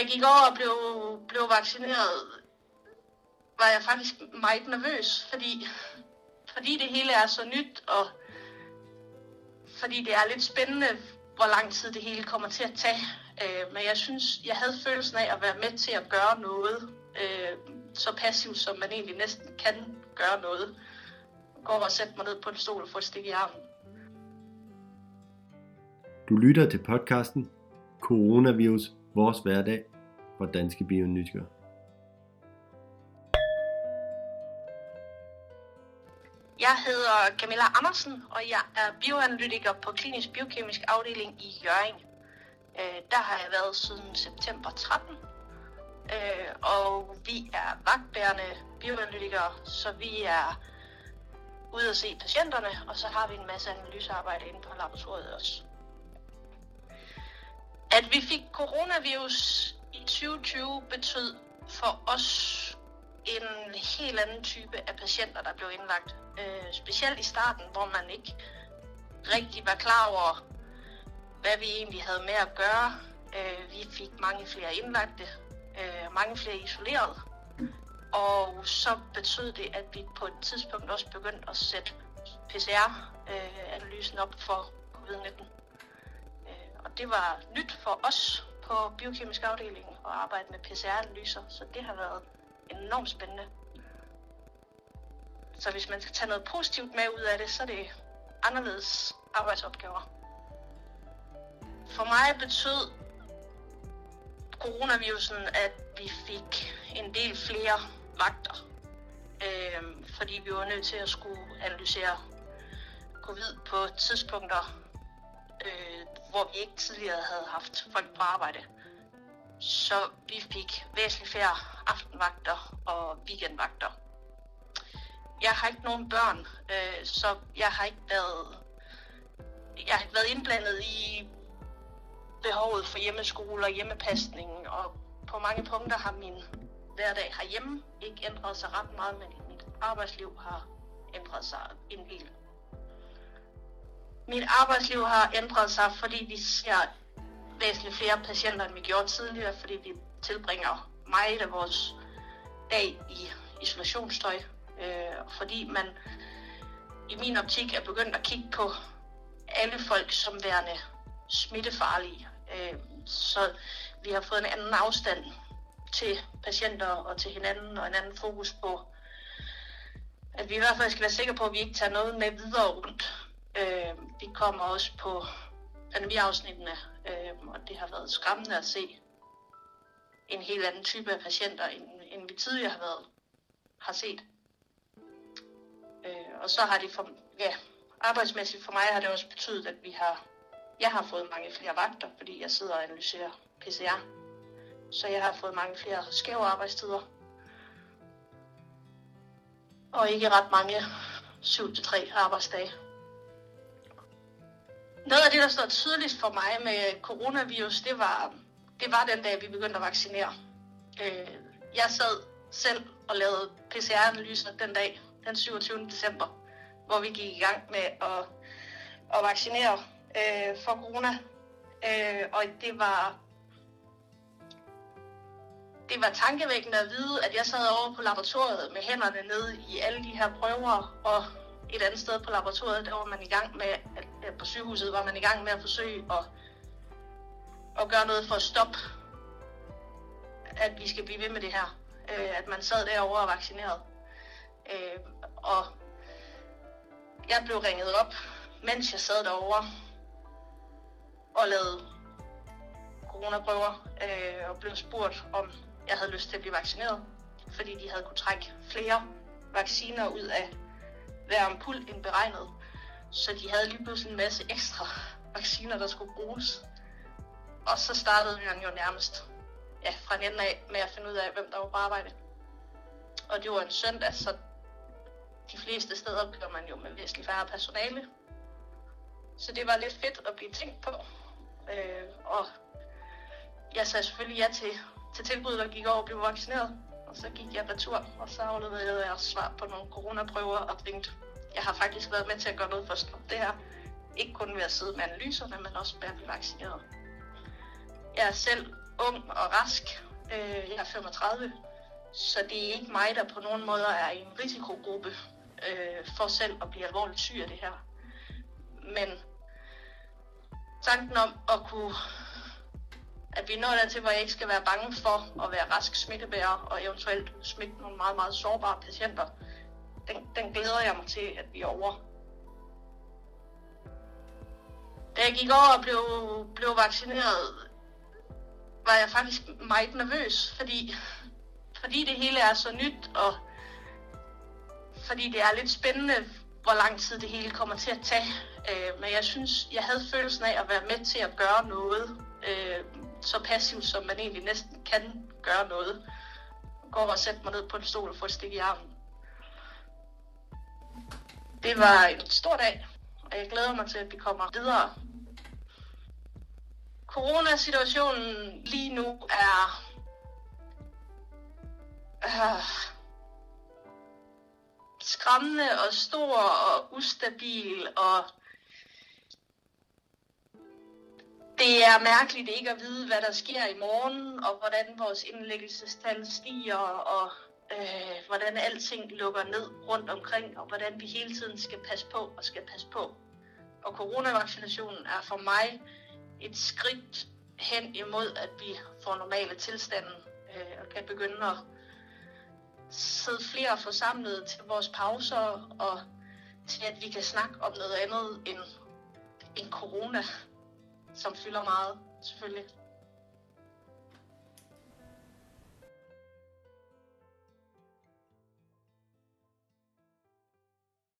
jeg gik over og blev, blev vaccineret, var jeg faktisk meget nervøs, fordi, fordi det hele er så nyt, og fordi det er lidt spændende, hvor lang tid det hele kommer til at tage. Øh, men jeg synes, jeg havde følelsen af at være med til at gøre noget, øh, så passivt som man egentlig næsten kan gøre noget. Gå og sætte mig ned på en stol og få et stik i armen. Du lytter til podcasten Coronavirus, vores hverdag for danske bioanalytikere. Jeg hedder Camilla Andersen, og jeg er bioanalytiker på klinisk biokemisk afdeling i Jørgen. Øh, der har jeg været siden september 13, øh, og vi er vagtbærende bioanalytikere, så vi er ude at se patienterne, og så har vi en masse analysearbejde inde på laboratoriet også. At vi fik coronavirus i 2020 betød for os en helt anden type af patienter, der blev indlagt. Øh, specielt i starten, hvor man ikke rigtig var klar over, hvad vi egentlig havde med at gøre. Øh, vi fik mange flere indlagte, øh, mange flere isoleret. Og så betød det, at vi på et tidspunkt også begyndte at sætte PCR-analysen øh, op for covid-19. Det var nyt for os på biokemisk afdeling at arbejde med PCR-analyser, så det har været enormt spændende. Så hvis man skal tage noget positivt med ud af det, så er det anderledes arbejdsopgaver. For mig betød coronavirusen, at vi fik en del flere vagter. Øh, fordi vi var nødt til at skulle analysere covid på tidspunkter, hvor vi ikke tidligere havde haft folk på arbejde. Så vi fik væsentligt flere aftenvagter og weekendvagter. Jeg har ikke nogen børn, øh, så jeg har ikke været, jeg har ikke været indblandet i behovet for hjemmeskole og hjemmepasning, og på mange punkter har min hverdag herhjemme ikke ændret sig ret meget, men mit arbejdsliv har ændret sig en del. Mit arbejdsliv har ændret sig, fordi vi ser væsentligt flere patienter, end vi gjorde tidligere, fordi vi tilbringer meget af vores dag i isolationsstøj, øh, fordi man i min optik er begyndt at kigge på alle folk som værende smittefarlige. Øh, så vi har fået en anden afstand til patienter og til hinanden, og en anden fokus på, at vi i hvert fald skal være sikre på, at vi ikke tager noget med videre rundt. Øh, vi kommer også på pandemiafsnittene, øh, og det har været skræmmende at se en helt anden type af patienter, end, end vi tidligere har været har set. Øh, og så har det for, ja, arbejdsmæssigt for mig har det også betydet, at vi har, jeg har fået mange flere vagter, fordi jeg sidder og analyserer PCR. Så jeg har fået mange flere skæve arbejdstider. Og ikke ret mange 7-3 arbejdsdage. Noget af det, der står tydeligst for mig med coronavirus, det var, det var den dag, vi begyndte at vaccinere. Øh, jeg sad selv og lavede PCR-analyser den dag, den 27. december, hvor vi gik i gang med at, at vaccinere øh, for corona. Øh, og det var det var tankevækkende at vide, at jeg sad over på laboratoriet med hænderne nede i alle de her prøver, og et andet sted på laboratoriet, der var man i gang med, at Øh, på sygehuset var man i gang med at forsøge at, at gøre noget for at stoppe, at vi skal blive ved med det her. Øh, at man sad derovre og vaccineret. Øh, og jeg blev ringet op, mens jeg sad derovre og lavede coronaprøver, øh, og blev spurgt, om jeg havde lyst til at blive vaccineret, fordi de havde kunne trække flere vacciner ud af hver ampul end beregnet. Så de havde lige pludselig en masse ekstra vacciner, der skulle bruges. Og så startede man jo nærmest ja, fra en ende af med at finde ud af, hvem der var på arbejde. Og det var en søndag, så de fleste steder kører man jo med væsentligt færre personale. Så det var lidt fedt at blive tænkt på. Øh, og jeg sagde selvfølgelig ja til, til tilbuddet og gik over og blev vaccineret. Og så gik jeg retur, og så afleverede jeg svar på nogle coronaprøver og tænkte, jeg har faktisk været med til at gøre noget for at stoppe det her. Ikke kun ved at sidde med analyserne, men også ved at blive vaccineret. Jeg er selv ung og rask. Øh, jeg er 35, så det er ikke mig, der på nogen måder er i en risikogruppe øh, for selv at blive alvorligt syg af det her. Men tanken om at kunne at vi når dertil, hvor jeg ikke skal være bange for at være rask smittebærer og eventuelt smitte nogle meget, meget sårbare patienter, den, glæder jeg mig til, at vi er over. Da jeg gik over og blev, blev vaccineret, var jeg faktisk meget nervøs, fordi, fordi det hele er så nyt, og fordi det er lidt spændende, hvor lang tid det hele kommer til at tage. Øh, men jeg synes, jeg havde følelsen af at være med til at gøre noget, øh, så passivt som man egentlig næsten kan gøre noget. Gå og sætte mig ned på en stol og få et stik i armen. Det var en stor dag, og jeg glæder mig til, at vi kommer videre. Coronasituationen lige nu er øh, skræmmende og stor og ustabil og det er mærkeligt ikke at vide, hvad der sker i morgen, og hvordan vores indlæggelsestal stiger, og øh, hvordan alting lukker ned rundt omkring, og hvordan vi hele tiden skal passe på og skal passe på. Og coronavaccinationen er for mig et skridt hen imod, at vi får normale tilstande øh, og kan begynde at sidde flere forsamlet til vores pauser, og til at vi kan snakke om noget andet end, end corona som fylder meget, selvfølgelig.